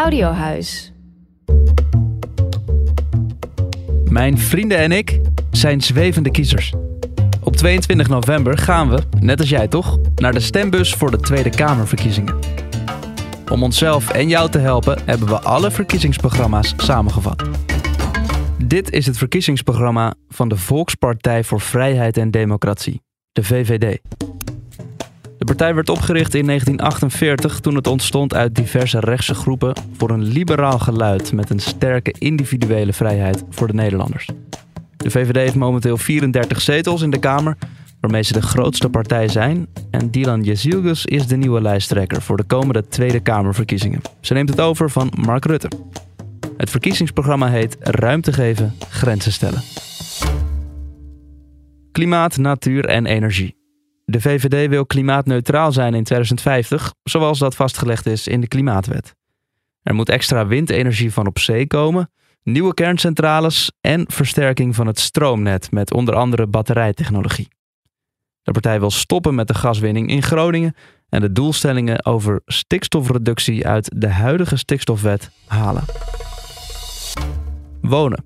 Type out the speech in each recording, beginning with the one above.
Audiohuis. Mijn vrienden en ik zijn zwevende kiezers. Op 22 november gaan we, net als jij toch, naar de stembus voor de Tweede Kamerverkiezingen. Om onszelf en jou te helpen hebben we alle verkiezingsprogramma's samengevat. Dit is het verkiezingsprogramma van de Volkspartij voor Vrijheid en Democratie, de VVD. Partij werd opgericht in 1948 toen het ontstond uit diverse rechtse groepen voor een liberaal geluid met een sterke individuele vrijheid voor de Nederlanders. De VVD heeft momenteel 34 zetels in de Kamer, waarmee ze de grootste partij zijn. En Dylan Jezilgus is de nieuwe lijsttrekker voor de komende Tweede Kamerverkiezingen. Ze neemt het over van Mark Rutte. Het verkiezingsprogramma heet Ruimte geven, grenzen stellen. Klimaat, natuur en energie. De VVD wil klimaatneutraal zijn in 2050, zoals dat vastgelegd is in de Klimaatwet. Er moet extra windenergie van op zee komen, nieuwe kerncentrales en versterking van het stroomnet met onder andere batterijtechnologie. De partij wil stoppen met de gaswinning in Groningen en de doelstellingen over stikstofreductie uit de huidige stikstofwet halen. Wonen.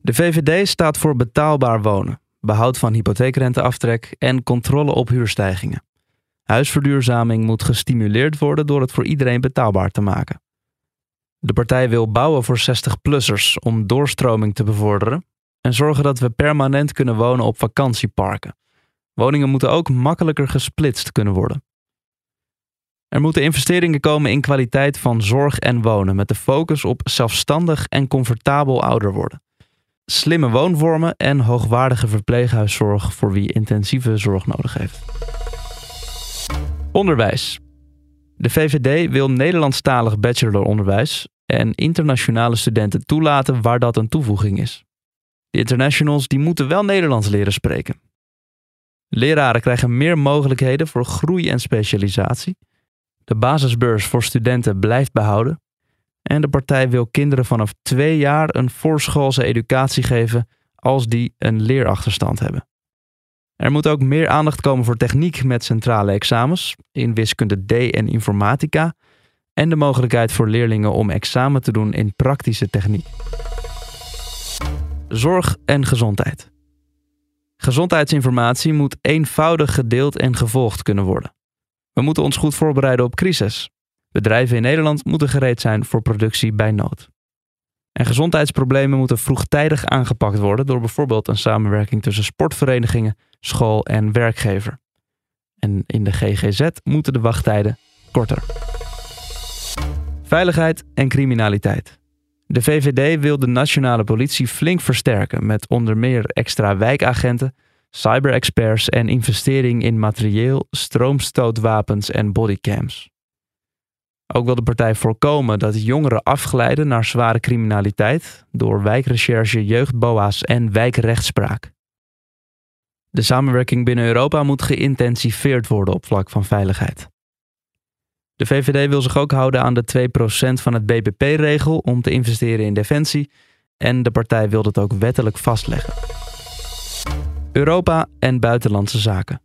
De VVD staat voor betaalbaar wonen, behoud van hypotheekrenteaftrek en controle op huurstijgingen. Huisverduurzaming moet gestimuleerd worden door het voor iedereen betaalbaar te maken. De partij wil bouwen voor 60-plussers om doorstroming te bevorderen en zorgen dat we permanent kunnen wonen op vakantieparken. Woningen moeten ook makkelijker gesplitst kunnen worden. Er moeten investeringen komen in kwaliteit van zorg en wonen met de focus op zelfstandig en comfortabel ouder worden. Slimme woonvormen en hoogwaardige verpleeghuiszorg voor wie intensieve zorg nodig heeft. Onderwijs. De VVD wil Nederlandstalig bacheloronderwijs en internationale studenten toelaten waar dat een toevoeging is. De internationals die moeten wel Nederlands leren spreken. Leraren krijgen meer mogelijkheden voor groei en specialisatie. De basisbeurs voor studenten blijft behouden. En de partij wil kinderen vanaf twee jaar een voorschoolse educatie geven als die een leerachterstand hebben. Er moet ook meer aandacht komen voor techniek met centrale examens in wiskunde D en informatica en de mogelijkheid voor leerlingen om examen te doen in praktische techniek. Zorg en gezondheid. Gezondheidsinformatie moet eenvoudig gedeeld en gevolgd kunnen worden. We moeten ons goed voorbereiden op crisis. Bedrijven in Nederland moeten gereed zijn voor productie bij nood. En gezondheidsproblemen moeten vroegtijdig aangepakt worden door bijvoorbeeld een samenwerking tussen sportverenigingen, school en werkgever. En in de GGZ moeten de wachttijden korter. Veiligheid en criminaliteit. De VVD wil de nationale politie flink versterken met onder meer extra wijkagenten, cyberexperts en investering in materieel, stroomstootwapens en bodycams. Ook wil de partij voorkomen dat jongeren afglijden naar zware criminaliteit door wijkrecherche, jeugdboa's en wijkrechtspraak. De samenwerking binnen Europa moet geïntensiveerd worden op vlak van veiligheid. De VVD wil zich ook houden aan de 2% van het BBP-regel om te investeren in defensie en de partij wil dat ook wettelijk vastleggen. Europa en buitenlandse zaken.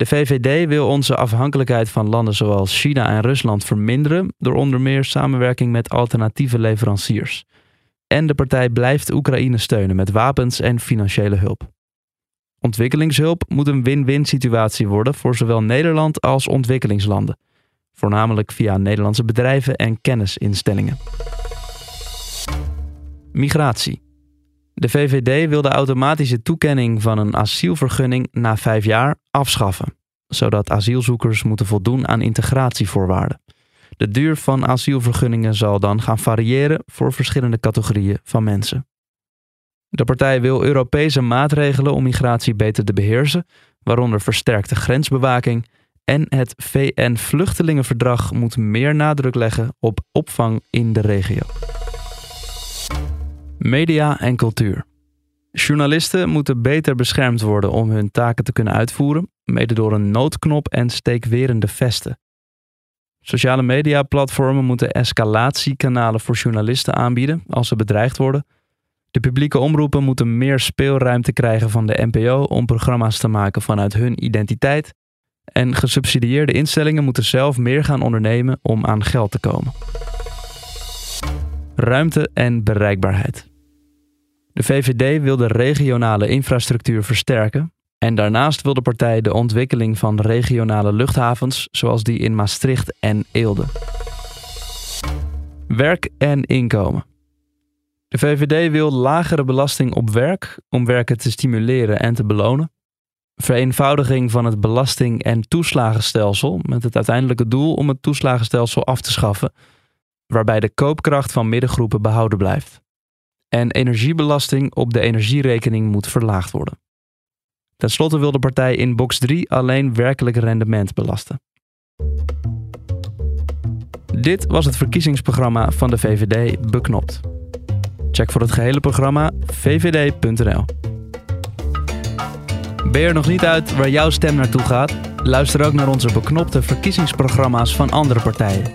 De VVD wil onze afhankelijkheid van landen zoals China en Rusland verminderen door onder meer samenwerking met alternatieve leveranciers. En de partij blijft Oekraïne steunen met wapens en financiële hulp. Ontwikkelingshulp moet een win-win situatie worden voor zowel Nederland als ontwikkelingslanden, voornamelijk via Nederlandse bedrijven en kennisinstellingen. Migratie. De VVD wil de automatische toekenning van een asielvergunning na vijf jaar afschaffen, zodat asielzoekers moeten voldoen aan integratievoorwaarden. De duur van asielvergunningen zal dan gaan variëren voor verschillende categorieën van mensen. De partij wil Europese maatregelen om migratie beter te beheersen, waaronder versterkte grensbewaking En het VN-vluchtelingenverdrag moet meer nadruk leggen op opvang in de regio. Media en cultuur. Journalisten moeten beter beschermd worden om hun taken te kunnen uitvoeren, mede door een noodknop en steekwerende vesten. Sociale media-platformen moeten escalatiekanalen voor journalisten aanbieden als ze bedreigd worden. De publieke omroepen moeten meer speelruimte krijgen van de NPO om programma's te maken vanuit hun identiteit. En gesubsidieerde instellingen moeten zelf meer gaan ondernemen om aan geld te komen. Ruimte en bereikbaarheid. De VVD wil de regionale infrastructuur versterken en daarnaast wil de partij de ontwikkeling van regionale luchthavens zoals die in Maastricht en Eelde. Werk en inkomen. De VVD wil lagere belasting op werk om werken te stimuleren en te belonen. Vereenvoudiging van het belasting- en toeslagenstelsel met het uiteindelijke doel om het toeslagenstelsel af te schaffen, waarbij de koopkracht van middengroepen behouden blijft. En energiebelasting op de energierekening moet verlaagd worden. Ten slotte wil de partij in box 3 alleen werkelijk rendement belasten. Dit was het verkiezingsprogramma van de VVD Beknopt. Check voor het gehele programma vvd.nl. Ben je er nog niet uit waar jouw stem naartoe gaat? Luister ook naar onze beknopte verkiezingsprogramma's van andere partijen.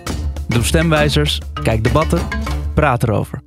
Doe stemwijzers, kijk debatten, praat erover.